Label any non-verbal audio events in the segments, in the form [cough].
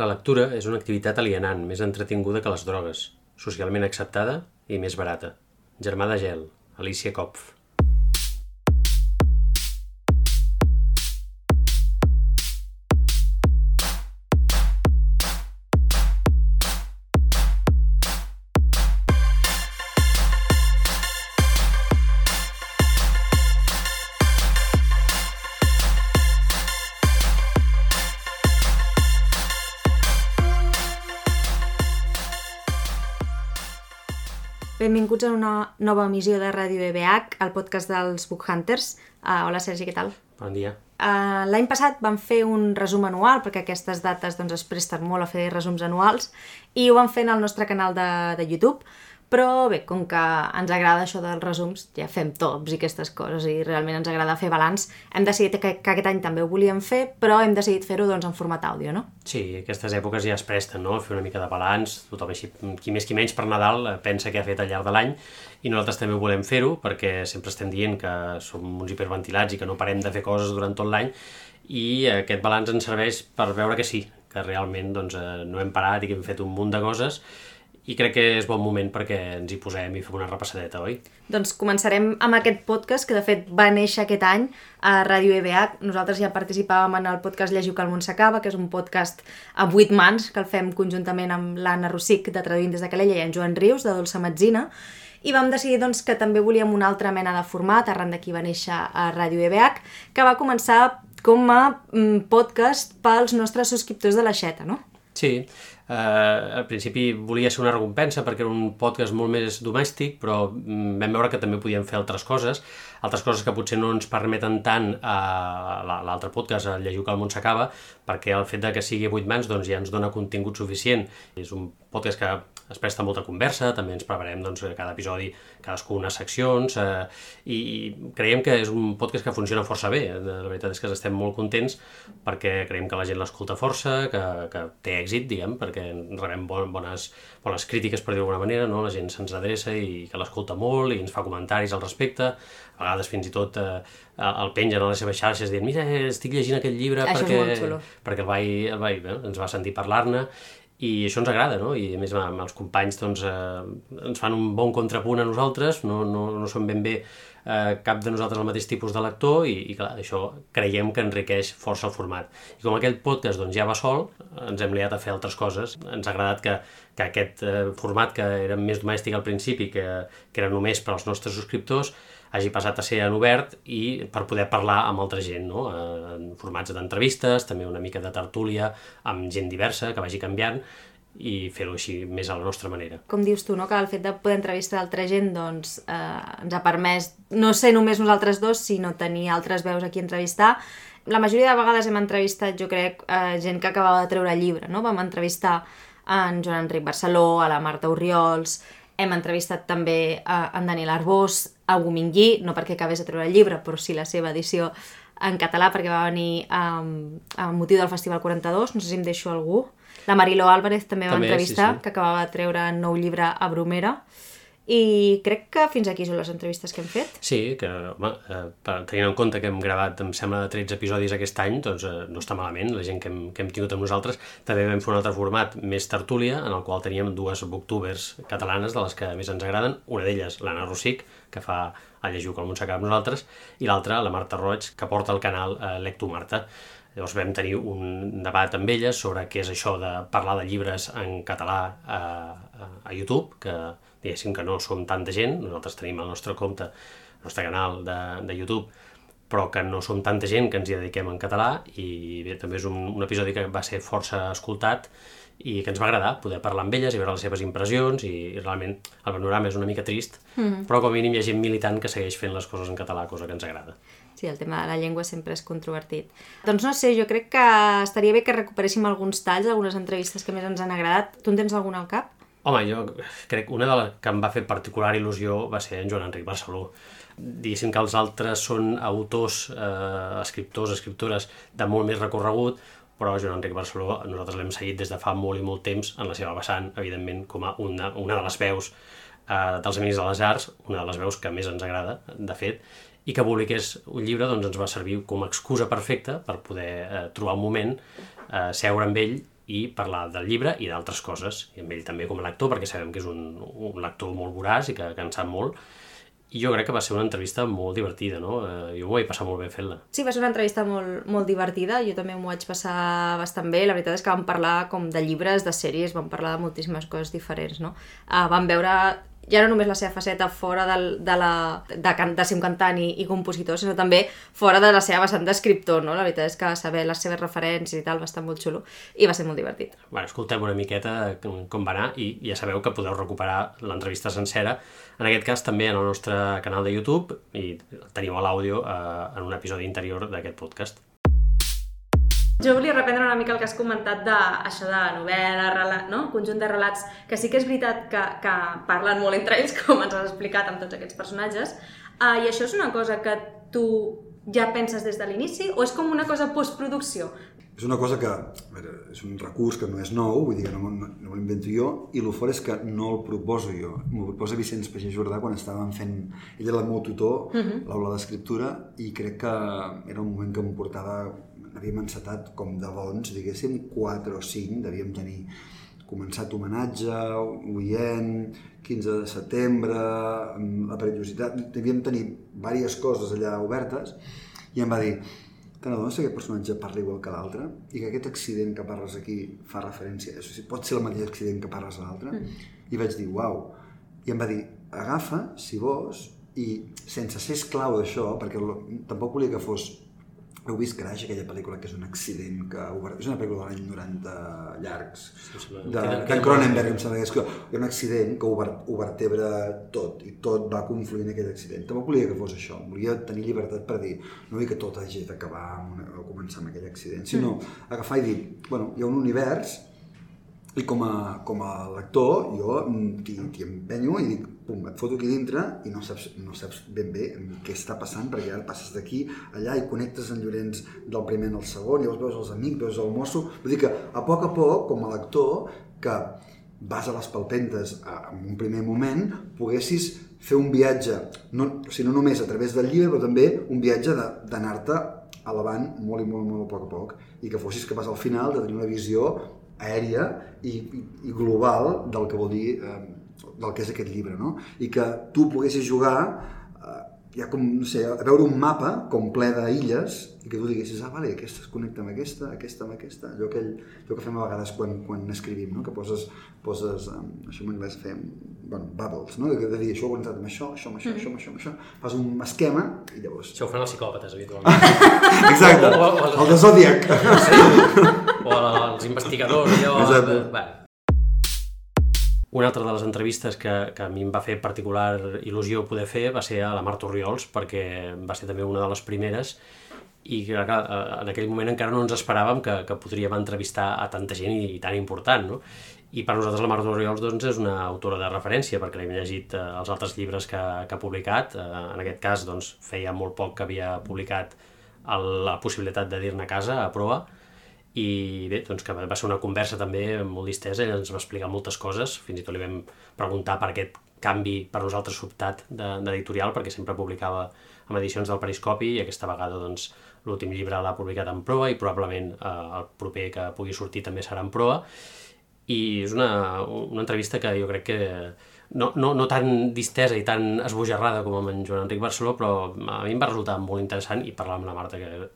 La lectura és una activitat alienant, més entretinguda que les drogues, socialment acceptada i més barata. Germà de gel, Alicia Kopf. Benvinguts a una nova emissió de Ràdio EBH, el podcast dels Book Hunters. Uh, hola Sergi, què tal? Bon dia. Uh, L'any passat vam fer un resum anual, perquè aquestes dates doncs, es presten molt a fer resums anuals, i ho vam fer en el nostre canal de, de YouTube, però bé, com que ens agrada això dels resums, ja fem tops i aquestes coses i realment ens agrada fer balanç, hem decidit que, que aquest any també ho volíem fer, però hem decidit fer-ho doncs, en format àudio, no? Sí, aquestes èpoques ja es presten, no? Fer una mica de balanç, tothom així, qui més qui menys per Nadal eh, pensa què ha fet al llarg de l'any i nosaltres també volem fer-ho perquè sempre estem dient que som uns hiperventilats i que no parem de fer coses durant tot l'any i aquest balanç ens serveix per veure que sí, que realment doncs, eh, no hem parat i que hem fet un munt de coses i crec que és bon moment perquè ens hi posem i fem una repassadeta, oi? Doncs començarem amb aquest podcast, que de fet va néixer aquest any a Ràdio EBH. Nosaltres ja participàvem en el podcast Llegiu que el món s'acaba, que és un podcast a vuit mans, que el fem conjuntament amb l'Anna Rossic, de Traduint des de Calella, i en Joan Rius, de Dolça Metzina, i vam decidir doncs, que també volíem una altra mena de format, arran d'aquí va néixer a Ràdio EBH, que va començar com a mm, podcast pels nostres subscriptors de la Xeta, no? Sí, eh, al principi volia ser una recompensa perquè era un podcast molt més domèstic, però mm, vam veure que també podíem fer altres coses, altres coses que potser no ens permeten tant a l'altre podcast, a Llegiu que el món s'acaba, perquè el fet de que sigui a 8 mans doncs, ja ens dona contingut suficient. És un podcast que es presta molta conversa, també ens preparem doncs, cada episodi, cadascú unes seccions, eh, i creiem que és un podcast que funciona força bé. La veritat és que estem molt contents perquè creiem que la gent l'escolta força, que, que té èxit, diguem, perquè rebem bon, bones, bones crítiques, per dir-ho d'alguna manera, no? la gent se'ns adreça i que l'escolta molt i ens fa comentaris al respecte, a vegades fins i tot eh, el pengen a les seves xarxes dient mira, estic llegint aquest llibre Això perquè, perquè el vaig, el vaig, bé, ens va sentir parlar-ne i això ens agrada, no? I a més amb els companys doncs, eh, ens fan un bon contrapunt a nosaltres, no, no, no som ben bé eh, cap de nosaltres el mateix tipus de lector i, i clar, això creiem que enriqueix força el format. I com aquell podcast doncs, ja va sol, ens hem liat a fer altres coses. Ens ha agradat que, que aquest eh, format, que era més domèstic al principi, que, que era només per als nostres subscriptors, hagi passat a ser en obert i per poder parlar amb altra gent, no? Eh, en formats d'entrevistes, també una mica de tertúlia amb gent diversa que vagi canviant i fer-ho així més a la nostra manera. Com dius tu, no? que el fet de poder entrevistar altra gent doncs, eh, ens ha permès no ser només nosaltres dos, sinó tenir altres veus aquí a entrevistar. La majoria de vegades hem entrevistat, jo crec, eh, gent que acabava de treure llibre. No? Vam entrevistar en Joan Enric Barceló, a la Marta Oriols, hem entrevistat també a en Daniel Arbós, a Gomingui, no perquè acabés de treure el llibre, però sí la seva edició en català, perquè va venir um, amb motiu del Festival 42, no sé si em deixo algú. La Marilo Álvarez també va També, entrevistar, sí, sí. que acabava de treure un nou llibre a Bromera. I crec que fins aquí són les entrevistes que hem fet. Sí, que, home, eh, tenint en compte que hem gravat, em sembla, 13 episodis aquest any, doncs eh, no està malament, la gent que hem, que hem tingut amb nosaltres. També vam fer un altre format més tertúlia, en el qual teníem dues booktubers catalanes, de les que més ens agraden, una d'elles, l'Anna Rossic, que fa a Llegiu que el s'acaba amb nosaltres, i l'altra, la Marta Roig, que porta el canal eh, Lectu Marta. Llavors vam tenir un debat amb elles sobre què és això de parlar de llibres en català a, a, a YouTube, que diguéssim que no som tanta gent, nosaltres tenim el nostre compte, el nostre canal de, de YouTube, però que no som tanta gent que ens hi dediquem en català i bé, també és un, un episodi que va ser força escoltat i que ens va agradar poder parlar amb elles i veure les seves impressions i, i realment el panorama és una mica trist, mm. però com a mínim hi ha gent militant que segueix fent les coses en català, cosa que ens agrada. Sí, el tema de la llengua sempre és controvertit. Doncs no sé, jo crec que estaria bé que recuperéssim alguns talls, algunes entrevistes que més ens han agradat. Tu en tens alguna al cap? Home, jo crec una de les que em va fer particular il·lusió va ser en Joan Enric Barceló. Diguéssim que els altres són autors, eh, escriptors, escriptores de molt més recorregut, però Joan Enric Barceló nosaltres l'hem seguit des de fa molt i molt temps en la seva vessant, evidentment, com a una, una de les veus eh, dels Amics de les Arts, una de les veus que més ens agrada, de fet, i que publiqués un llibre doncs, ens va servir com a excusa perfecta per poder eh, trobar un moment, eh, seure amb ell i parlar del llibre i d'altres coses, i amb ell també com a lector, perquè sabem que és un, un lector molt voraç i que, que en sap molt, i jo crec que va ser una entrevista molt divertida, no? Eh, jo m'ho vaig passar molt bé fent-la. Sí, va ser una entrevista molt, molt divertida, jo també m'ho vaig passar bastant bé, la veritat és que vam parlar com de llibres, de sèries, vam parlar de moltíssimes coses diferents, no? Uh, vam veure ja no només la seva faceta fora del, de, la, de, can, de ser un cantant i, i compositor, sinó també fora de la seva vessant d'escriptor, no? La veritat és que saber les seves referències i tal va estar molt xulo i va ser molt divertit. Bueno, escoltem una miqueta com va anar i ja sabeu que podeu recuperar l'entrevista sencera, en aquest cas també en el nostre canal de YouTube i teniu l'àudio eh, en un episodi interior d'aquest podcast. Jo volia reprendre una mica el que has comentat de això de novel·la, relat, no? conjunt de relats, que sí que és veritat que, que parlen molt entre ells, [laughs] com ens has explicat amb tots aquests personatges, uh, i això és una cosa que tu ja penses des de l'inici o és com una cosa postproducció? És una cosa que, a veure, és un recurs que no és nou, vull dir que no, no, no l'invento jo, i el fort és que no el proposo jo. M'ho proposa Vicenç Pagès Jordà quan estàvem fent... Ell era el meu tutor, uh -huh. l'aula d'escriptura, i crec que era un moment que em portava havíem encetat com de bons, diguéssim, 4 o 5, devíem tenir començat homenatge, oient, 15 de setembre, la perillositat, devíem tenir diverses coses allà obertes, i em va dir, te n'adones que aquest personatge parla igual que l'altre i que aquest accident que parles aquí fa referència a això, pot ser el mateix accident que parles a l'altre? Mm. I vaig dir, uau. I em va dir, agafa, si vols, i sense ser esclau d'això, perquè tampoc volia que fos heu vist Crash, aquella pel·lícula que és un accident que és una pel·lícula de l'any 90 llargs de, de Cronenberg em sembla que és que hi ha un accident que ho, vertebra tot i tot va confluir en aquell accident. Tampoc volia que fos això, volia tenir llibertat per dir no vull que tot hagi d'acabar o començar amb aquell accident, sinó mm. agafar i dir bueno, hi ha un univers i com a, com a lector jo t'hi empenyo i dic, pum, et foto aquí dintre i no saps, no saps ben bé què està passant perquè ara passes d'aquí allà i connectes en Llorenç del primer en el segon, llavors veus els amics, veus el mosso, vull dir que a poc a poc, com a lector, que vas a les palpentes en un primer moment, poguessis fer un viatge, no, o sigui, no només a través del llibre, però també un viatge d'anar-te elevant molt i molt, molt a poc a poc i que fossis capaç al final de tenir una visió aèria i, i, i global del que vol dir eh, del que és aquest llibre, no? I que tu poguessis jugar eh, ja com, no sé, a veure un mapa com ple d'illes i que tu diguessis, ah, vale, aquesta es connecta amb aquesta, aquesta amb aquesta, allò que, allò que fem a vegades quan, quan escrivim, no? que poses, poses um, això en anglès fem, bueno, bubbles, no? de, de dir això ho he amb això, això amb això, mm això amb això, amb això, fas un esquema i llavors... Això ho fan els psicòpates, habitualment. Exacte, o, o, o, el de Zodiac. Sí, o els investigadors, allò... Exacte. Bé, una altra de les entrevistes que, que a mi em va fer particular il·lusió poder fer va ser a la Marta Oriols, perquè va ser també una de les primeres i que en aquell moment encara no ens esperàvem que, que podríem entrevistar a tanta gent i, i tan important, no? I per nosaltres la Marta Oriols doncs, és una autora de referència perquè l'hem llegit eh, els altres llibres que, que ha publicat. Eh, en aquest cas doncs, feia molt poc que havia publicat el, la possibilitat de dir-ne a casa, a proa, i bé, doncs que va ser una conversa també molt distesa, ens va explicar moltes coses, fins i tot li vam preguntar per aquest canvi per nosaltres sobtat d'editorial, perquè sempre publicava amb edicions del Periscopi i aquesta vegada doncs, l'últim llibre l'ha publicat en proa i probablement eh, el proper que pugui sortir també serà en proa. I és una, una entrevista que jo crec que no, no, no tan distesa i tan esbojarrada com amb en Joan Enric Barceló, però a mi em va resultar molt interessant i parlar amb la Marta, que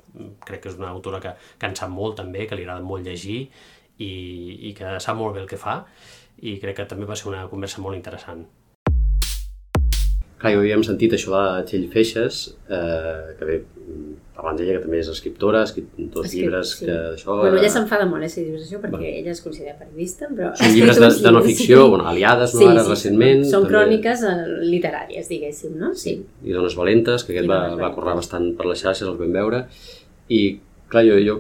crec que és una autora que, que en sap molt també, que li agrada molt llegir i, i que sap molt bé el que fa i crec que també va ser una conversa molt interessant. Clar, jo havíem sentit això de Txell Feixes, eh, que bé, parlant d'ella, que també és escriptora, ha escrit dos Escrit, llibres sí. que d'això... Bueno, ella s'enfada molt, eh, si dius això, perquè bueno. ella es considera periodista, però... Són [laughs] llibres de, de no ficció, sí. bueno, aliades, no, sí, ara sí, recentment... Són també... cròniques eh, literàries, diguéssim, no? Sí. I Dones Valentes, que aquest I va, va córrer bastant per les xarxes, els vam veure, i clar, jo, jo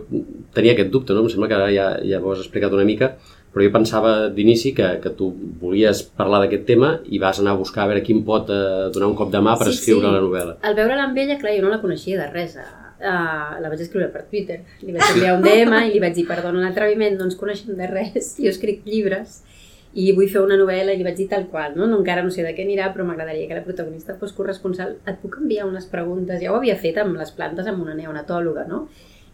tenia aquest dubte, no? Em sembla que ara ja, ja ho has explicat una mica, però jo pensava d'inici que, que tu volies parlar d'aquest tema i vas anar a buscar a veure quin pot eh, donar un cop de mà per sí, escriure sí. la novel·la. Al veure-la amb ella, clar, jo no la coneixia de res. Uh, la vaig escriure per Twitter. Li vaig enviar un DM i li vaig dir, perdona l'atreviment, no ens coneixem de res, jo escric llibres i vull fer una novel·la i li vaig dir tal qual, no? no encara no sé de què anirà, però m'agradaria que la protagonista fos corresponsal. Et puc enviar unes preguntes? Ja ho havia fet amb les plantes amb una neonatòloga, no?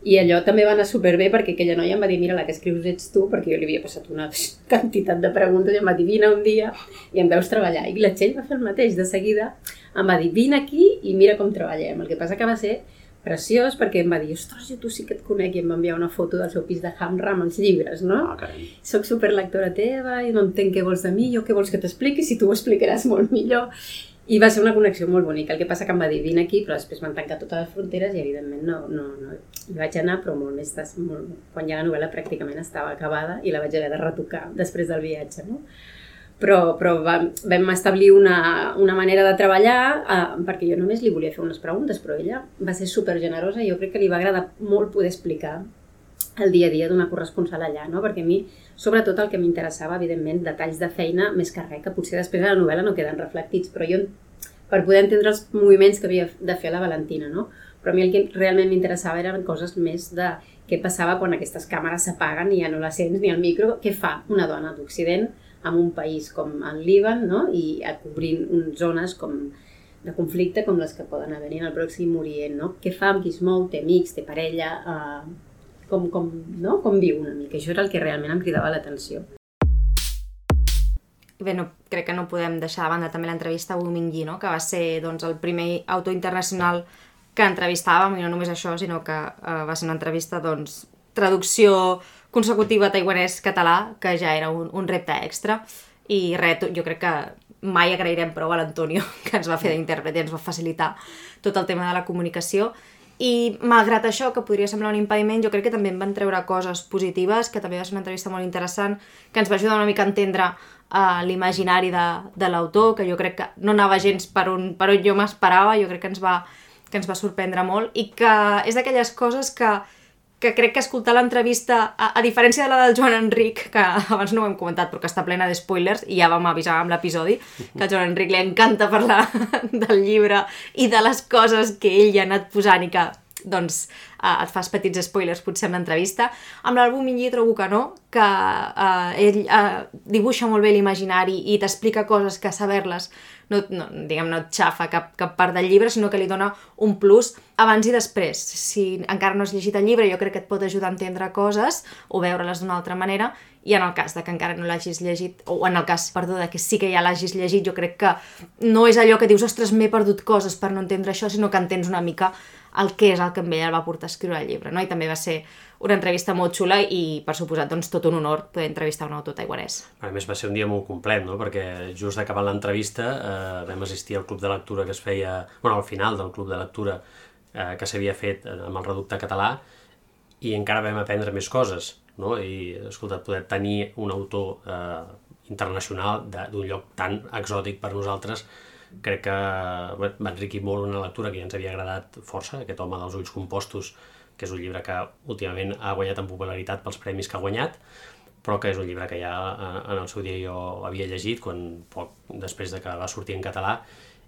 I allò també va anar superbé perquè aquella noia em va dir mira, la que escrius ets tu, perquè jo li havia passat una [laughs] quantitat de preguntes i em va dir vine un dia i em veus treballar. I la Txell va fer el mateix, de seguida em va dir vine aquí i mira com treballem. El que passa que va ser preciós perquè em va dir, ostres, jo tu sí que et conec i em va enviar una foto del seu pis de Hamra amb els llibres, no? Ah, carai. Soc superlectora teva i no entenc què vols de mi, jo què vols que t'expliqui si tu ho explicaràs molt millor. I va ser una connexió molt bonica. El que passa que em va dir, vine aquí, però després m'han tancat totes les fronteres i evidentment no, no, no. Hi vaig anar, però molt més... Des, molt, quan ja la novel·la pràcticament estava acabada i la vaig haver de retocar després del viatge, no? però, però vam, vam establir una, una manera de treballar eh, perquè jo només li volia fer unes preguntes, però ella va ser super generosa i jo crec que li va agradar molt poder explicar el dia a dia d'una corresponsal allà, no? perquè a mi, sobretot el que m'interessava, evidentment, detalls de feina més que res, que potser després a la novel·la no queden reflectits, però jo, per poder entendre els moviments que havia de fer la Valentina, no? però a mi el que realment m'interessava eren coses més de què passava quan aquestes càmeres s'apaguen i ja no la sents ni el micro, què fa una dona d'Occident en un país com el Líban no? i cobrint zones com de conflicte com les que poden haver-hi en el Pròxim Orient. No? Què fa, amb qui es mou, té amics, té parella, eh, com, com, no? com viu una mica. Això era el que realment em cridava l'atenció. Bé, no, crec que no podem deixar de banda també l'entrevista a Wu Mingyi, no? que va ser doncs, el primer autor internacional que entrevistàvem, i no només això, sinó que uh, va ser una entrevista, doncs, traducció consecutiva taiwanès-català, que ja era un, un repte extra. I res, jo crec que mai agrairem prou a l'Antonio, [laughs] que ens va fer d'intèrpret i ens va facilitar tot el tema de la comunicació. I malgrat això, que podria semblar un impediment, jo crec que també em van treure coses positives, que també va ser una entrevista molt interessant, que ens va ajudar una mica a entendre uh, l'imaginari de, de l'autor, que jo crec que no anava gens per on, per on jo m'esperava, jo crec que ens, va, que ens va sorprendre molt, i que és d'aquelles coses que que crec que escoltar l'entrevista, a, a diferència de la del Joan Enric, que abans no ho hem comentat però que està plena de spoilers, i ja vam avisar amb l'episodi, que al Joan Enric li encanta parlar [laughs] del llibre i de les coses que ell ha anat posant i que doncs eh, et fas petits spoilers potser amb l'entrevista. Amb l'àlbum Minyi trobo que no, que eh, ell eh, dibuixa molt bé l'imaginari i t'explica coses que saber-les no, no, diguem, no et xafa cap, cap part del llibre, sinó que li dona un plus abans i després. Si encara no has llegit el llibre, jo crec que et pot ajudar a entendre coses o veure-les d'una altra manera, i en el cas de que encara no l'hagis llegit, o en el cas, perdó, de que sí que ja l'hagis llegit, jo crec que no és allò que dius, ostres, m'he perdut coses per no entendre això, sinó que entens una mica el que és el que ell el va portar a escriure el llibre, no? I també va ser una entrevista molt xula i, per suposat, doncs, tot un honor poder entrevistar un autor taiwanès. A més, va ser un dia molt complet, no? perquè just acabant l'entrevista eh, vam assistir al club de lectura que es feia, bueno, al final del club de lectura eh, que s'havia fet amb el reducte català i encara vam aprendre més coses, no? I, escolta, poder tenir un autor eh, internacional d'un lloc tan exòtic per nosaltres crec que enriquir molt una lectura que ja ens havia agradat força, aquest home dels ulls compostos que és un llibre que últimament ha guanyat en popularitat pels premis que ha guanyat, però que és un llibre que ja eh, en el seu dia jo havia llegit quan poc després de que va sortir en català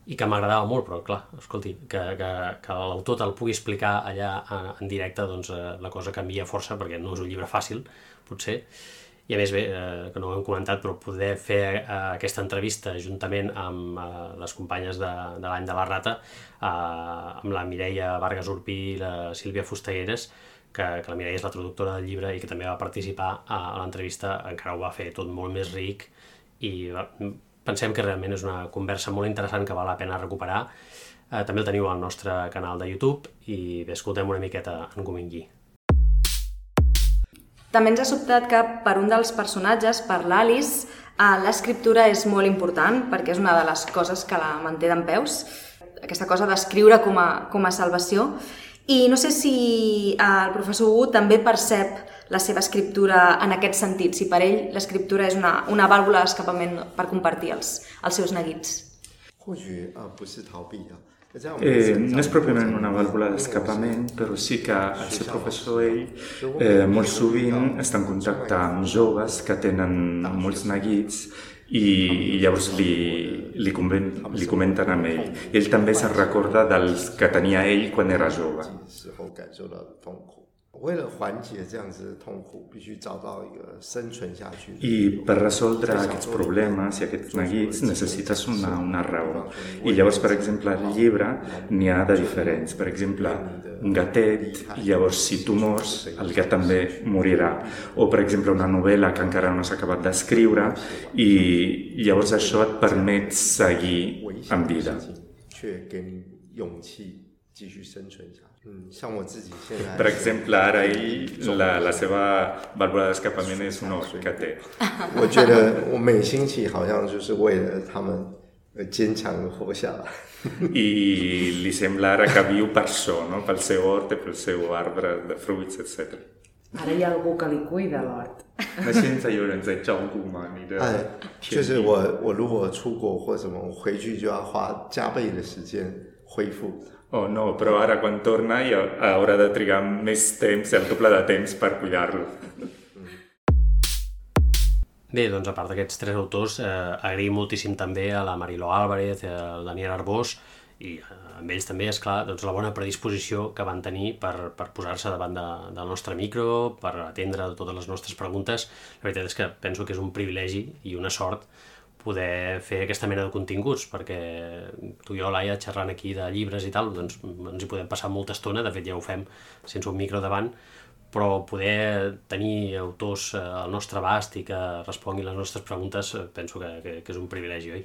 i que m'agradava molt, però clar, escolti, que, que, que l'autor te'l pugui explicar allà en, en directe, doncs eh, la cosa canvia força perquè no és un llibre fàcil, potser, i a més bé, eh, que no ho hem comentat, però poder fer eh, aquesta entrevista juntament amb eh, les companyes de, de l'any de la rata, eh, amb la Mireia Vargas Urpí i la Sílvia Fustegueres, que, que la Mireia és la traductora del llibre i que també va participar a, a l'entrevista, encara ho va fer tot molt més ric i va, pensem que realment és una conversa molt interessant que val la pena recuperar. Eh, també el teniu al nostre canal de YouTube i bé, escoltem una miqueta en Gomingui. També ens ha sobtat que per un dels personatges, per l'Alice, eh, l'escriptura és molt important perquè és una de les coses que la manté d'en peus, aquesta cosa d'escriure com, a, com a salvació. I no sé si eh, el professor Wu també percep la seva escriptura en aquest sentit, si per ell l'escriptura és una, una vàlvula d'escapament per compartir els, els seus neguits. 或许啊、呃、不是逃避啊， Eh, no és pròpiament una vàlvula d'escapament, però sí que el seu professor ell eh, molt sovint està en contacte amb joves que tenen molts neguits i, i llavors li, li, conven, li comenten amb ell. Ell també se'n recorda dels que tenia ell quan era jove. 时候感受到的痛苦。 为了缓解这样子的痛苦，必须找到一个生存下去。 I per resoldre aquests problemes i aquests neguits necessites una, una raó. I llavors, per exemple, al llibre n'hi ha de diferents. Per exemple, un gatet, i llavors si tu mors, el gat també morirà. O, per exemple, una novel·la que encara no s'ha acabat d'escriure i llavors això et permet seguir 危 en 险的 vida. 事情，却给你勇气继续生存下去。 嗯，像我自己现在，Per la, la seva vàlvula d'escapament és un or que té. 我觉得我每星期好像就是为了他们而坚强的活下来。i li sembla ara que viu per això, no? pel seu hort i pel seu arbre de fruits, etc. Ara hi ha algú que li cuida l'hort. 那现在有人在照顾吗？你的哎，就是我我如果出国或什么，我回去就要花加倍的时间恢复。Oh no, però ara quan torna ja haurà de trigar més temps, el doble de temps per cuidar-lo. Bé, doncs a part d'aquests tres autors, eh, agraïm moltíssim també a la Mariló Álvarez, al Daniel Arbós, i eh, amb ells també, és clar, doncs la bona predisposició que van tenir per, per posar-se davant de, del nostre micro, per atendre totes les nostres preguntes. La veritat és que penso que és un privilegi i una sort poder fer aquesta mena de continguts, perquè tu i jo, Laia, xerrant aquí de llibres i tal, doncs ens hi podem passar molta estona, de fet ja ho fem sense un micro davant, però poder tenir autors al nostre abast i que responguin les nostres preguntes eh, penso que, que, que és un privilegi, oi?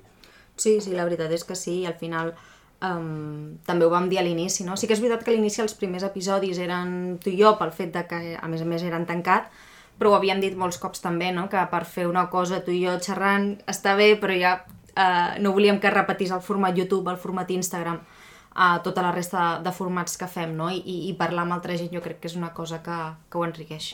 Sí, sí, la veritat és que sí, al final um, també ho vam dir a l'inici, no? Sí que és veritat que a l'inici els primers episodis eren tu i jo pel fet de que, a més a més, eren tancat, però ho havíem dit molts cops també, no? Que per fer una cosa tu i jo xerrant està bé, però ja uh, no volíem que repetís el format YouTube, el format Instagram, a tota la resta de formats que fem, no? I, i parlar amb altra gent jo crec que és una cosa que, que ho enriqueix.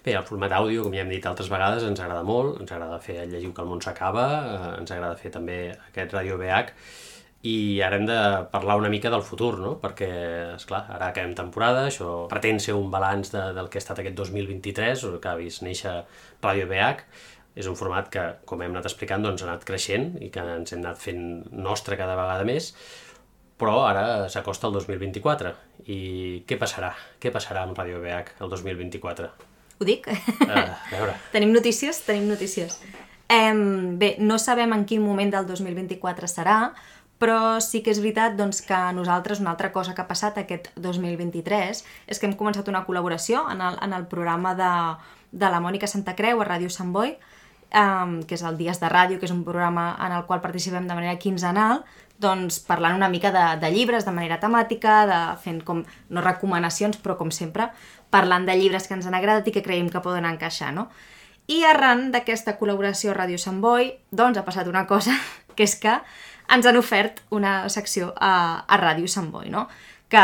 Bé, el format àudio, com ja hem dit altres vegades, ens agrada molt, ens agrada fer el Llegiu que el món s'acaba, eh, ens agrada fer també aquest Ràdio BH, i ara hem de parlar una mica del futur, no? Perquè, és clar, ara acabem temporada, això pretén ser un balanç de, del que ha estat aquest 2023, o que ha vist néixer Ràdio BH, és un format que, com hem anat explicant, doncs ha anat creixent i que ens hem anat fent nostre cada vegada més, però ara s'acosta el 2024. I què passarà? Què passarà amb Ràdio BH el 2024? Ho dic? Uh, a veure, [laughs] Tenim notícies? Tenim notícies. Em, bé, no sabem en quin moment del 2024 serà, però sí que és veritat doncs, que nosaltres una altra cosa que ha passat aquest 2023 és que hem començat una col·laboració en el, en el programa de, de la Mònica Santa Creu a Ràdio Sant Boi, um, que és el Dies de Ràdio, que és un programa en el qual participem de manera quinzenal, doncs parlant una mica de, de llibres de manera temàtica, de, fent com, no recomanacions, però com sempre, parlant de llibres que ens han agradat i que creiem que poden encaixar, no? I arran d'aquesta col·laboració a Ràdio Sant Boi, doncs ha passat una cosa, [laughs] que és que ens han ofert una secció a, a Ràdio Sant Boi, no? que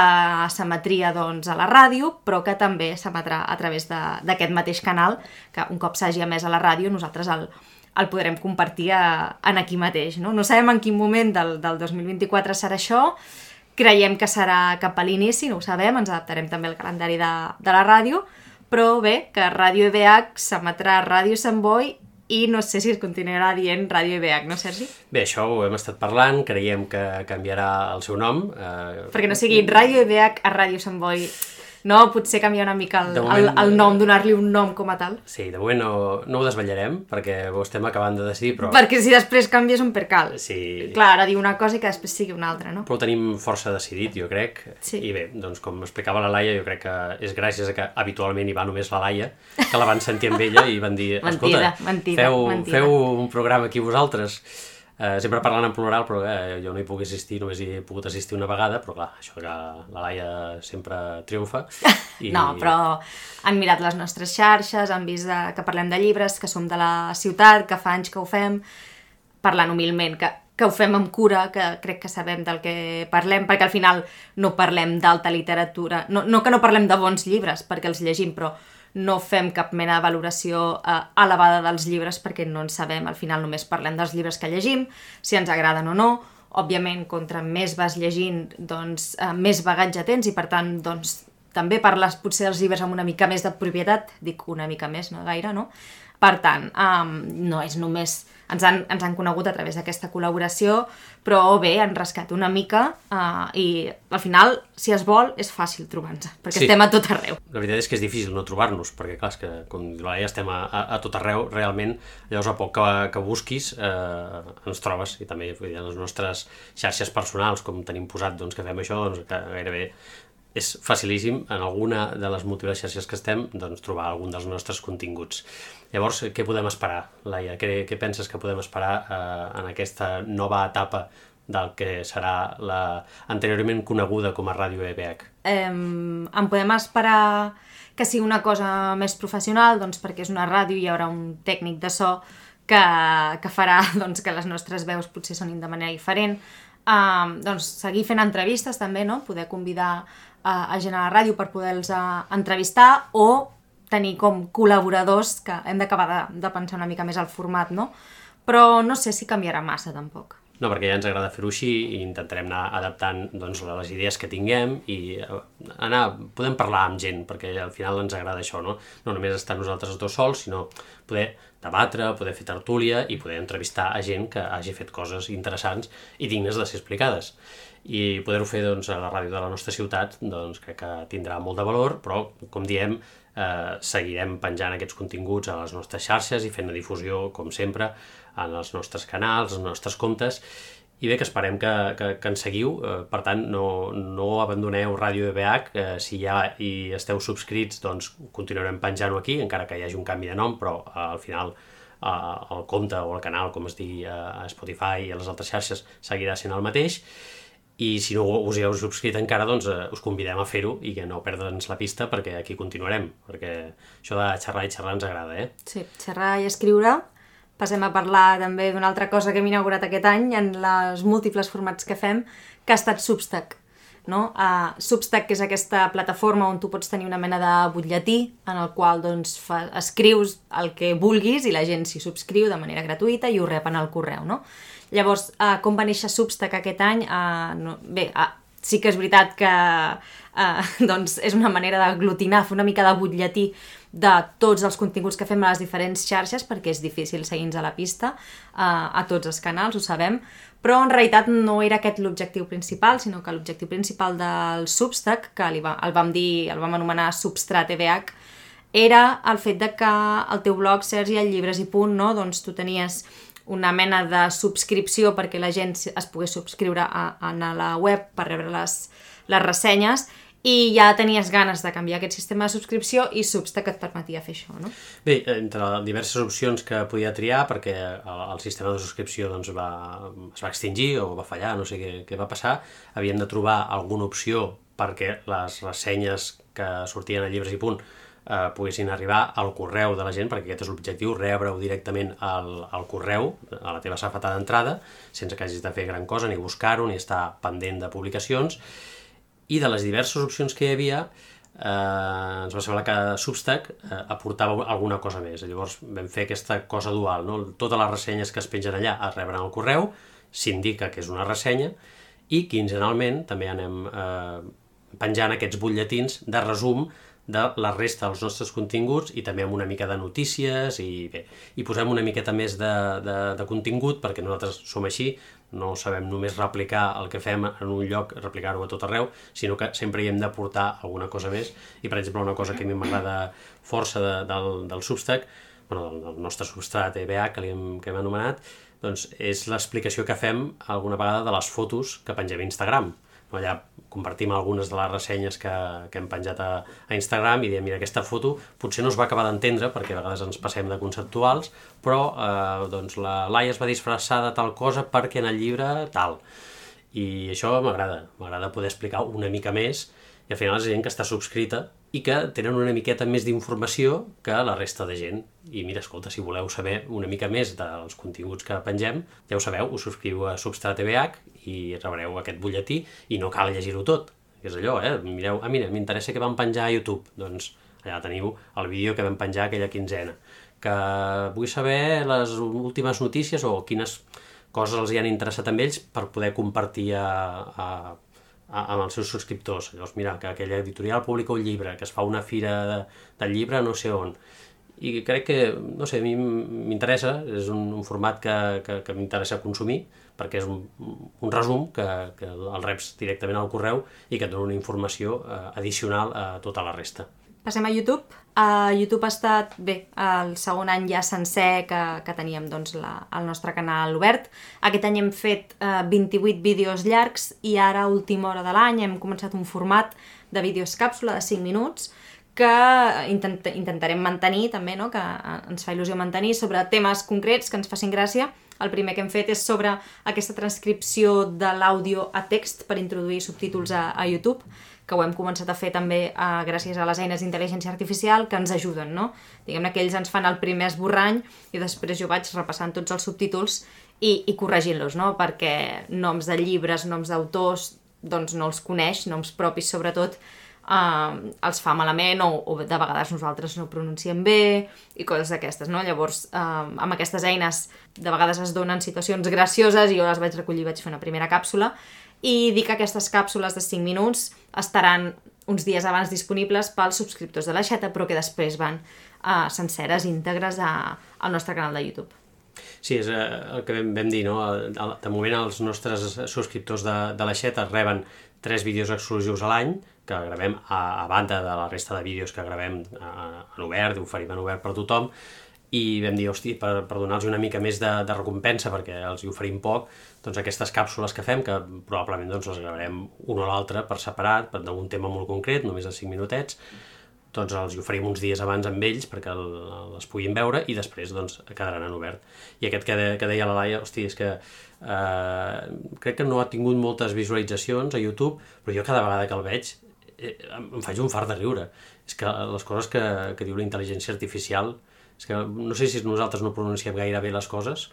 s'emetria doncs, a la ràdio, però que també s'emetrà a través d'aquest mateix canal, que un cop s'hagi emès a la ràdio nosaltres el, el podrem compartir a, en aquí mateix. No? no sabem en quin moment del, del 2024 serà això, creiem que serà cap a l'inici, no ho sabem, ens adaptarem també al calendari de, de la ràdio, però bé, que Ràdio EBH s'emetrà a Ràdio Sant Boi i no sé si es continuarà dient Ràdio EBH, no Sergi? bé, això ho hem estat parlant, creiem que canviarà el seu nom. Eh, Perquè no sigui Ràdio EBH a Ràdio Sant Boi. No, potser canviar una mica el, De el, moment- el nom, donar-li un nom com a tal. sí, de moment no, no ho desvetllarem, perquè ho estem acabant de decidir, però, Perquè si després canvies un percal. Sí. Clar, ara diu una cosa i que després sigui una altra, no? però ho tenim força decidit, jo crec. Sí. I bé, doncs com explicava la Laia, jo crec que és gràcies a que habitualment hi va només la Laia, que la van sentir amb ella i van dir, [laughs] Mentida, escolta, mentida, feu, mentida." feu un programa aquí vosaltres. Eh, sempre parlant en plural, però eh, jo no hi puc assistir, només hi he pogut assistir una vegada, però clar, això que la Laia sempre triomfa. [laughs] I... No, però han mirat les nostres xarxes, han vist que parlem de llibres, que som de la ciutat, que fa anys que ho fem, parlant humilment, que, que ho fem amb cura, que crec que sabem del que parlem, perquè al final no parlem d'alta literatura, no, no que no parlem de bons llibres, perquè els llegim, però no fem cap mena de valoració eh, elevada dels llibres perquè no en sabem, al final només parlem dels llibres que llegim, si ens agraden o no, òbviament, contra més vas llegint, doncs eh, més bagatge tens i per tant, doncs, també parles potser dels llibres amb una mica més de propietat, dic una mica més, no gaire, no? Per tant, um, no és només ens han, ens han conegut a través d'aquesta col·laboració, però bé, han rascat una mica uh, i al final, si es vol, és fàcil trobar-nos, perquè Sí. estem a tot arreu. La veritat és que és difícil no trobar-nos, perquè clar, és que com la Laia estem a, a, a tot arreu, realment, llavors a poc que, que busquis eh, ens trobes, i també dir, en les nostres xarxes personals, com tenim posat doncs, que fem això, doncs que gairebé és facilíssim en alguna de les múltiples xarxes que estem doncs, trobar algun dels nostres continguts. Llavors, què podem esperar, Laia? Què, què penses que podem esperar eh, en aquesta nova etapa del que serà la anteriorment coneguda com a Ràdio EBH? eh, en podem esperar que sigui una cosa més professional, doncs perquè és una ràdio i hi haurà un tècnic de so que, que farà [laughs] doncs, que les nostres veus potser sonin de manera diferent. Um, doncs seguir fent entrevistes també, no? poder convidar a, a gent a la ràdio per poder-los eh, entrevistar o tenir com col·laboradors que hem d'acabar de, de pensar una mica més al format, no? Però no sé si canviarà massa tampoc. No, perquè ja ens agrada fer-ho així i intentarem anar adaptant doncs, les idees que tinguem i eh, anar, podem parlar amb gent, perquè al final ens agrada això, no? No només estar nosaltres dos sols, sinó poder debatre, poder fer tertúlia i poder entrevistar a gent que hagi fet coses interessants i dignes de ser explicades. I poder-ho fer doncs, a la ràdio de la nostra ciutat doncs, crec que tindrà molt de valor, però, com diem, eh, seguirem penjant aquests continguts a les nostres xarxes i fent la difusió, com sempre, en els nostres canals, els nostres comptes, i bé, que esperem que, que, que ens seguiu, eh, per tant, no, no abandoneu Ràdio EBH, eh, si ja hi esteu subscrits, doncs continuarem penjant-ho aquí, encara que hi hagi un canvi de nom, però eh, al final eh, el compte o el canal, com es digui eh, a Spotify i a les altres xarxes, seguirà sent el mateix, i si no us hi heu subscrit encara, doncs eh, us convidem a fer-ho i que no perdre'ns la pista perquè aquí continuarem, perquè això de xerrar i xerrar ens agrada, eh? Sí, xerrar i escriure. Passem a parlar també d'una altra cosa que hem inaugurat aquest any en les múltiples formats que fem, que ha estat Substack. No? Uh, Substack és aquesta plataforma on tu pots tenir una mena de butlletí en el qual doncs, fa, escrius el que vulguis i la gent s'hi subscriu de manera gratuïta i ho rep en el correu. No? Llavors, uh, com va néixer Substack aquest any? Uh, no, bé, uh, sí que és veritat que uh, [laughs] doncs és una manera d'aglutinar, fer una mica de butlletí de tots els continguts que fem a les diferents xarxes, perquè és difícil seguir-nos a la pista, uh, a tots els canals, ho sabem, però en realitat no era aquest l'objectiu principal, sinó que l'objectiu principal del Substack, que li va, el vam dir, el vam anomenar Substrat EBH, era el fet de que el teu blog, Sergi, el llibres i punt, no? doncs tu tenies una mena de subscripció perquè la gent es pogués subscriure a, a la web per rebre les, les ressenyes i ja tenies ganes de canviar aquest sistema de subscripció i Substack et permetia fer això, no? Bé, entre diverses opcions que podia triar, perquè el, el sistema de subscripció doncs, va, es va extingir o va fallar, no sé què, què va passar, havíem de trobar alguna opció perquè les ressenyes que sortien a llibres i punt eh, poguessin arribar al correu de la gent, perquè aquest és l'objectiu, rebre-ho directament al, al correu, a la teva safata d'entrada, sense que hagis de fer gran cosa, ni buscar-ho, ni estar pendent de publicacions, i de les diverses opcions que hi havia eh, ens va semblar que Substack eh, aportava alguna cosa més. Llavors vam fer aquesta cosa dual, no? totes les ressenyes que es pengen allà es reben al correu, s'indica que és una ressenya i quinzenalment també anem eh, penjant aquests butlletins de resum de la resta dels nostres continguts i també amb una mica de notícies i bé, i posem una miqueta més de, de, de contingut perquè nosaltres som així, no sabem només replicar el que fem en un lloc, replicar-ho a tot arreu, sinó que sempre hi hem d'aportar alguna cosa més. I per exemple una cosa que a mi m'agrada força de, del, del Substack bueno, del, del nostre substrat EBA que, li hem, que hem anomenat doncs és l'explicació que fem alguna vegada de les fotos que pengem a Instagram allà compartim algunes de les ressenyes que, que hem penjat a, a Instagram i diem, mira, aquesta foto potser no es va acabar d'entendre perquè a vegades ens passem de conceptuals, però eh, doncs la Laia es va disfressar de tal cosa perquè en el llibre tal. I això m'agrada, m'agrada poder explicar una mica més i al final és gent que està subscrita i que tenen una miqueta més d'informació que la resta de gent. I mira, escolta, si voleu saber una mica més dels continguts que pengem, ja ho sabeu, us subscriu a Substrat EBH i rebreu aquest butlletí i no cal llegir-ho tot. És allò, eh? Mireu, ah, mira, m'interessa que vam penjar a YouTube. Doncs allà teniu el vídeo que vam penjar aquella quinzena. Que vull saber les últimes notícies o quines coses els hi han interessat amb ells per poder compartir a, a, amb els seus subscriptors. Llavors, mira, que aquella editorial publica un llibre, que es fa una fira de, del llibre no sé on. i crec que, no sé, a mi m'interessa, és un, un format que, que, que m'interessa consumir, perquè és un, un resum que, que el reps directament al correu i que et dona una informació eh, addicional a tota la resta. Passem a YouTube. A YouTube ha estat, bé, el segon any ja sencer que, que teníem doncs, la, el nostre canal obert. Aquest any hem fet eh, 28 vídeos llargs i ara, a última hora de l'any, hem començat un format de vídeos càpsula de 5 minuts que intent, intentarem mantenir també, no? que eh, ens fa il·lusió mantenir sobre temes concrets que ens facin gràcia. El primer que hem fet és sobre aquesta transcripció de l'àudio a text per introduir subtítols a, a YouTube que ho hem començat a fer també eh, gràcies a les eines d'intel·ligència artificial que ens ajuden, no? Diguem-ne que ells ens fan el primer esborrany i després jo vaig repassant tots els subtítols i, i corregint-los, no? Perquè noms de llibres, noms d'autors, doncs no els coneix, noms propis sobretot, eh, els fa malament o, o de vegades nosaltres no pronunciem bé i coses d'aquestes, no? Llavors, eh, amb aquestes eines de vegades es donen situacions gracioses i jo les vaig recollir, vaig fer una primera càpsula i dir que aquestes càpsules de 5 minuts estaran uns dies abans disponibles pels subscriptors de la xeta, però que després van uh, senceres, íntegres a, al nostre canal de YouTube. Sí, és eh, el que vam, vam dir, no? De moment els nostres subscriptors de, de la xeta reben tres vídeos exclusius a l'any, que gravem a, a banda de la resta de vídeos que gravem en obert, oferim en obert per tothom, i vam dir, hosti, per, per donar-los una mica més de, de recompensa, perquè els hi oferim poc, doncs aquestes càpsules que fem, que probablement doncs, les gravarem una o l'altra per separat, per d'un tema molt concret, només de 5 minutets, doncs els hi oferim uns dies abans amb ells perquè el, les puguin veure i després doncs, quedaran en obert. I aquest que, de, que deia la Laia, hosti, és que eh, crec que no ha tingut moltes visualitzacions a YouTube, però jo cada vegada que el veig em faig un fart de riure. És que les coses que, que diu la intel·ligència artificial és que no sé si nosaltres no pronunciem gaire bé les coses,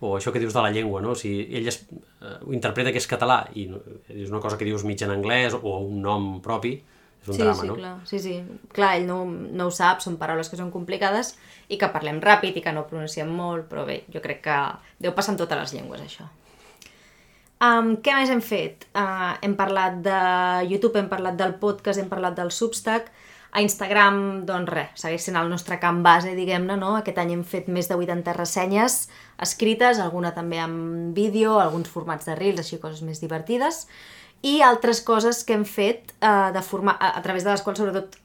o això que dius de la llengua, no? Si ell es, eh, interpreta que és català i és una cosa que dius mig en anglès o un nom propi, és un sí, drama, sí, no? Clar. Sí, sí, clar, ell no, no ho sap, són paraules que són complicades i que parlem ràpid i que no pronunciem molt, però bé, jo crec que deu passar en totes les llengües, això. Um, què més hem fet? Uh, hem parlat de YouTube, hem parlat del podcast, hem parlat del Substack, a Instagram, doncs res, segueix sent el nostre camp base, diguem-ne, no? Aquest any hem fet més de 80 ressenyes escrites, alguna també amb vídeo, alguns formats de reels, així coses més divertides, i altres coses que hem fet eh, de forma, a, a través de les quals sobretot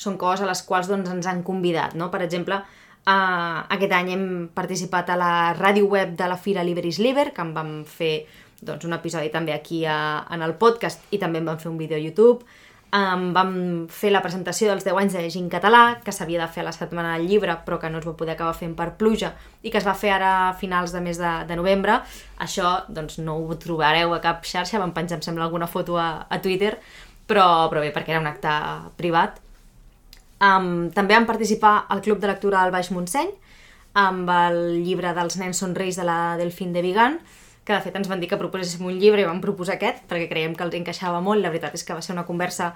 són coses a les quals doncs, ens han convidat, no? Per exemple, eh, aquest any hem participat a la ràdio web de la Fira Liberis Liber, que en vam fer doncs, un episodi també aquí a, en el podcast i també en vam fer un vídeo a YouTube, um, vam fer la presentació dels 10 anys de en català, que s'havia de fer a la setmana del llibre, però que no es va poder acabar fent per pluja, i que es va fer ara a finals de mes de, de novembre. Això doncs, no ho trobareu a cap xarxa, vam penjar, em sembla, alguna foto a, a Twitter, però, però bé, perquè era un acte privat. Um, també vam participar al Club de Lectura del Baix Montseny, amb el llibre dels nens són reis de la Delfín de Vigan, que de fet ens van dir que proposéssim un llibre i vam proposar aquest, perquè creiem que els encaixava molt, la veritat és que va ser una conversa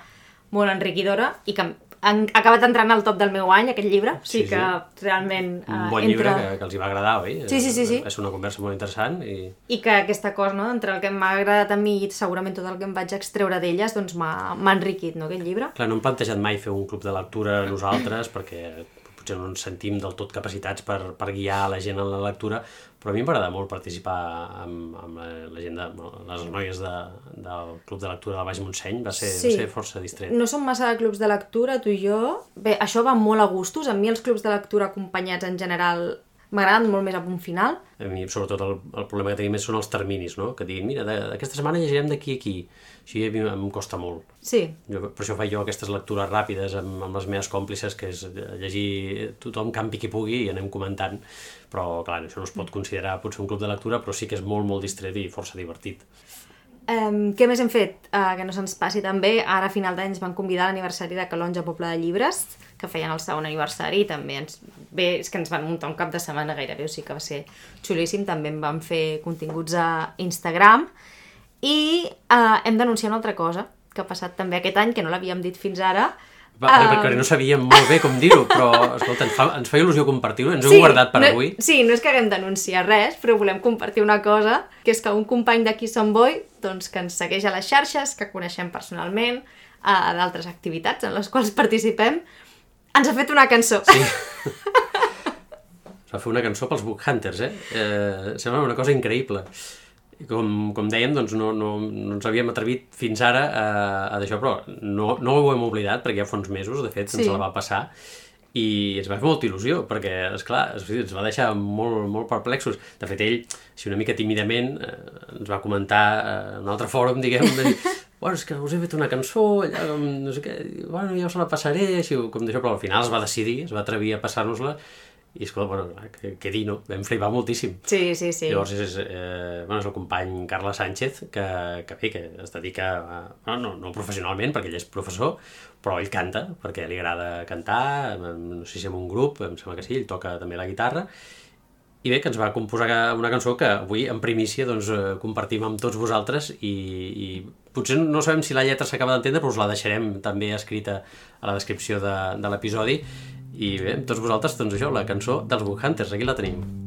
molt enriquidora i que han acabat entrant al top del meu any, aquest llibre, sí, sí que sí. realment... Un bon entra... llibre que, que els hi va agradar, oi? Sí, sí, sí. sí. És una conversa molt interessant i... I que aquesta cosa, no?, entre el que m'ha agradat a mi i segurament tot el que em vaig extreure d'elles, doncs m'ha enriquit, no?, aquest llibre. Clar, no hem plantejat mai fer un club de lectura nosaltres, perquè potser no ens sentim del tot capacitats per, per guiar la gent en la lectura, però a mi m'agrada molt participar amb, amb la, la gent, de, les noies de, del Club de Lectura del Baix Montseny, va ser, sí. va ser força distret. No som massa de clubs de lectura, tu i jo. Bé, això va molt a gustos. A mi els clubs de lectura acompanyats en general m'agraden molt més a punt final. A mi, sobretot, el, el problema que tenim són els terminis, no? Que diguin, mira, aquesta setmana llegirem d'aquí a aquí. Això a mi em costa molt. Sí. Jo, per això faig jo aquestes lectures ràpides amb, amb les meves còmplices, que és llegir tothom campi qui pugui i anem comentant. Però, clar, això no es pot considerar potser un club de lectura, però sí que és molt, molt distret i força divertit. Um, què més hem fet? Uh, que no se'ns passi també. Ara a final d'any ens van convidar a l'aniversari de Calonja Poble de Llibres, que feien el segon aniversari i també ens... Bé, és que ens van muntar un cap de setmana gairebé, o sigui que va ser xulíssim. També en vam fer continguts a Instagram. I uh, hem d'anunciar una altra cosa que ha passat també aquest any, que no l'havíem dit fins ara, va, uh... perquè no sabíem molt bé com dir-ho, però escolta, ens fa, ens fa il·lusió compartir-ho, ens ho sí, hem guardat per no, avui. Sí, no és que haguem d'anunciar res, però volem compartir una cosa, que és que un company d'aquí Som Boy, doncs, que ens segueix a les xarxes, que coneixem personalment, a d'altres activitats en les quals participem, ens ha fet una cançó. Sí. Es va fer una cançó pels Book Hunters, eh? eh sembla una cosa increïble. Com, com dèiem, doncs no, no, no ens havíem atrevit fins ara a, a d'això, però no, no ho hem oblidat, perquè ja fa uns mesos, de fet, sí. ens la va passar, i ens va fer molta il·lusió, perquè, és clar ens va deixar molt, molt perplexos. De fet, ell, si una mica tímidament, eh, ens va comentar eh, en un altre fòrum, diguem, de dir, [laughs] bueno, és que us he fet una cançó, allà, no sé què, bueno, ja us la passaré, així, com d'això, però al final es va decidir, es va atrevir a passar-nos-la, i escolta, bueno, que, que dir, no? Vam flipar moltíssim. Sí, sí, sí. Llavors és, eh, bueno, és el company Carles Sánchez, que, que bé, que es dedica, a, no, no, no professionalment, perquè ell és professor, però ell canta, perquè li agrada cantar, no sé si amb un grup, em sembla que sí, ell toca també la guitarra, i bé, que ens va composar una cançó que avui, en primícia, doncs, eh, compartim amb tots vosaltres i, i potser no sabem si la lletra s'acaba d'entendre, però us la deixarem també escrita a la descripció de, de l'episodi i bé, tots vosaltres, doncs això, la cançó dels Book Hunters, aquí la tenim.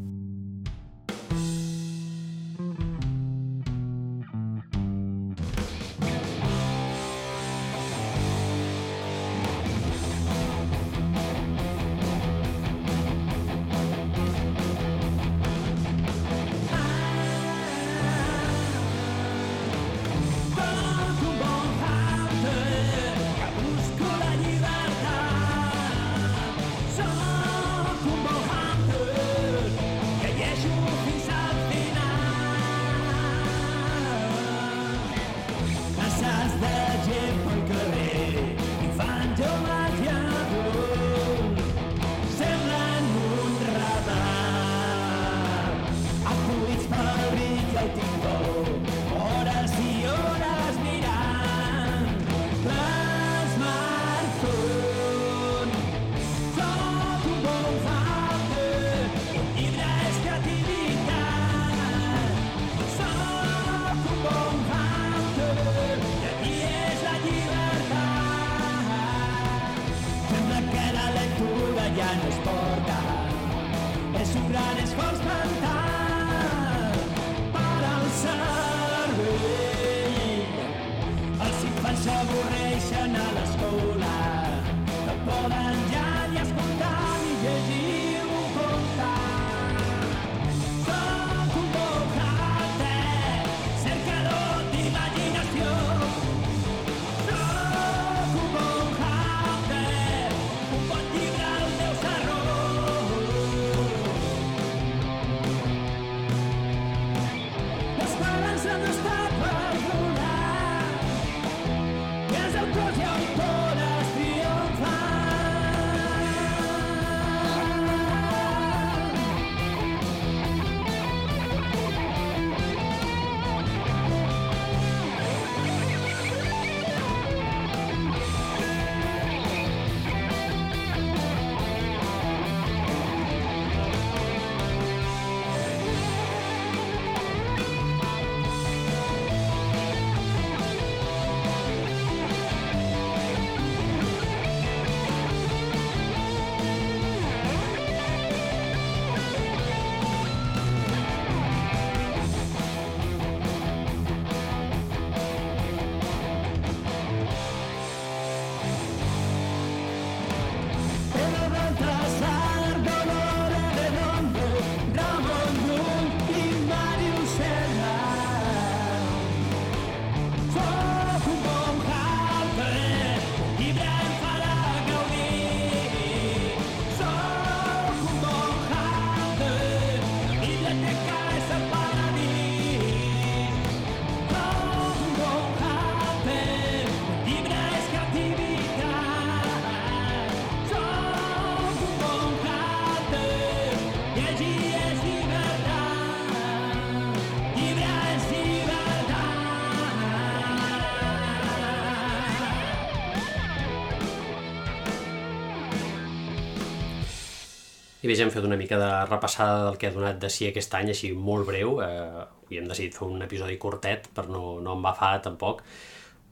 I bé, ja hem fet una mica de repassada del que ha donat de si aquest any, així molt breu. Eh, i hem decidit fer un episodi curtet per no, no embafar tampoc.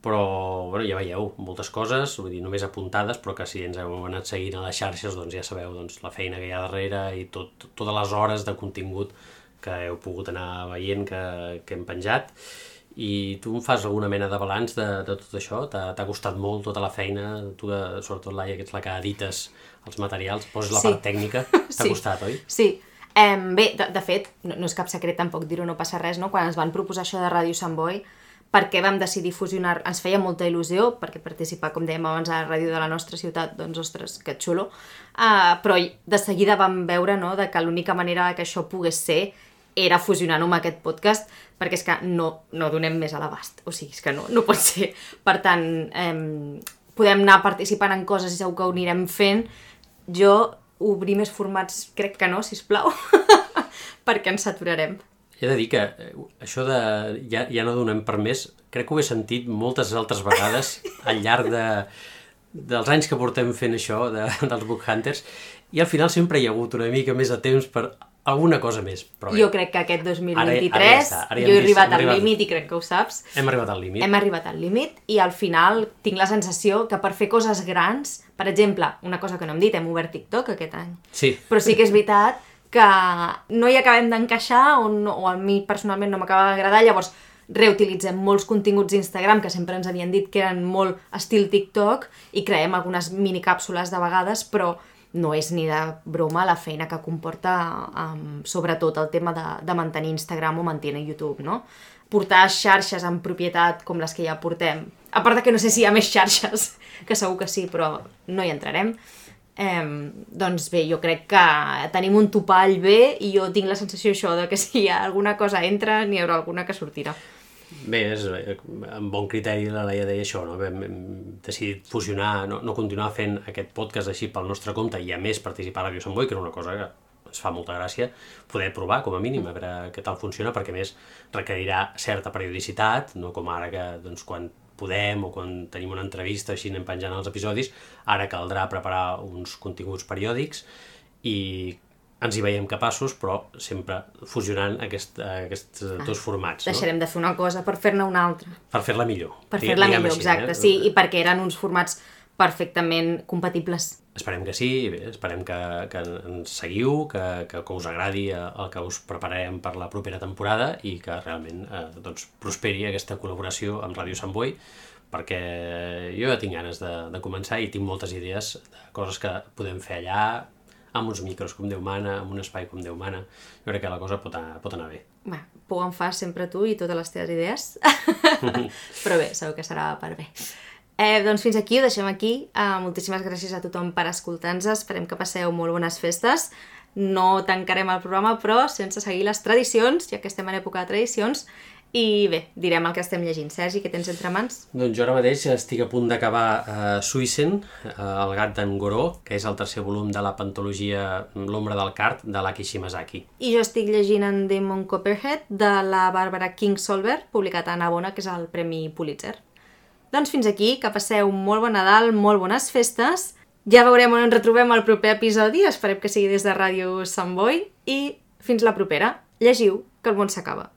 Però, bueno, ja veieu, moltes coses, vull dir, només apuntades, però que si ens heu anat seguint a les xarxes, doncs ja sabeu doncs, la feina que hi ha darrere i tot, totes les hores de contingut que heu pogut anar veient que, que hem penjat. I tu em fas alguna mena de balanç de, de tot això? T'ha costat molt tota la feina? Tu, que, sobretot, Laia, que ets la que edites els materials, poses la Sí. part tècnica. [laughs] T'ha Sí. costat, oi? Sí. Um, bé, de, de fet, no, no és cap secret tampoc dir-ho, no passa res, no? Quan ens van proposar això de Ràdio Sant Boi, perquè vam decidir fusionar, ens feia molta il·lusió, perquè participar, com dèiem abans, a la ràdio de la nostra ciutat, doncs, ostres, que xulo, uh, però de seguida vam veure no, de que l'única manera que això pogués ser era fusionant-ho amb aquest podcast, perquè és que no, no donem més a l'abast, o sigui, és que no, no pot ser. Per tant, eh, podem anar participant en coses i segur que ho anirem fent. Jo obrir més formats crec que no, si plau, [laughs] perquè ens saturarem. He de dir que eh, això de ja, ja no donem per més, crec que ho he sentit moltes altres vegades [laughs] al llarg de, dels anys que portem fent això de, [laughs] dels Book Hunters i al final sempre hi ha hagut una mica més de temps per alguna cosa més. Però bé, Jo crec que aquest 2023 Ara- ara ja està, ara ja jo he arribat al arribat. límit i crec que ho saps. hem arribat al límit. Hem arribat al límit i al final tinc la sensació que per fer coses grans, per exemple, una cosa que no hem dit, hem obert TikTok aquest any, Sí, però sí que és veritat que no hi acabem d'encaixar o, no, o a mi personalment no m'acaba d'agradar, llavors reutilitzem molts continguts d'Instagram que sempre ens havien dit que eren molt estil TikTok i creem algunes minicàpsules de vegades, però no és ni de broma la feina que comporta um, sobretot el tema de, de mantenir Instagram o mantenir YouTube, no? Portar xarxes en propietat com les que ja portem. A part de que no sé si hi ha més xarxes, [laughs] que segur que sí, però no hi entrarem. Eh, doncs bé, jo crec que tenim un topall bé i jo tinc la sensació això de que si alguna cosa entra n'hi haurà alguna que sortirà. Bé, és, amb bon criteri la Laia deia això, no? Hem, decidit fusionar, no, no continuar fent aquest podcast així pel nostre compte i a més participar a Ràdio Sant Boi, que era una cosa que ens fa molta gràcia poder provar, com a mínim, a veure què tal funciona, perquè més requerirà certa periodicitat, no com ara que doncs, quan podem o quan tenim una entrevista així anem penjant els episodis, ara caldrà preparar uns continguts periòdics i ens hi veiem capaços, però sempre fusionant aquest, aquests dos formats, no? Deixarem de fer una cosa per fer-ne una altra. Per fer-la millor. Per fer-la millor, així, exacte, eh? sí, i perquè eren uns formats perfectament compatibles. Esperem que sí, bé, esperem que, que ens seguiu, que, que, que us agradi eh, el que us prepararem per la propera temporada i que realment eh, doncs, prosperi aquesta col·laboració amb Ràdio Sant Boi, perquè jo ja tinc ganes de, de començar i tinc moltes idees de coses que podem fer allà, amb uns micros com Déu mana, amb un espai com Déu mana. Jo crec que la cosa pot anar, pot anar bé. Bé, por en fas sempre tu i totes les teves idees. [laughs] Però bé, segur que serà per bé. Eh, doncs fins aquí, ho deixem aquí. Uh, moltíssimes gràcies a tothom per escoltar-nos. Esperem que passeu molt bones festes. No tancarem el programa, però sense seguir les tradicions, ja que estem en època de tradicions. I bé, direm el que estem llegint. Sergi, què tens entre mans? Doncs jo ara mateix estic a punt d'acabar uh, Suïcen, uh, el gat d'en Goró, que és el tercer volum de la pantologia L'ombra del cart, de l'Aki Shimazaki. I jo estic llegint en Damon Copperhead de la Bàrbara Kingsolver, publicat a Navona, que és el Premi Pulitzer. Doncs fins aquí, que passeu un molt bon Nadal, molt bones festes. Ja veurem on ens retrobem al proper episodi, esperem que sigui des de Ràdio Sant Boi, i fins la propera. Llegiu, que el món s'acaba.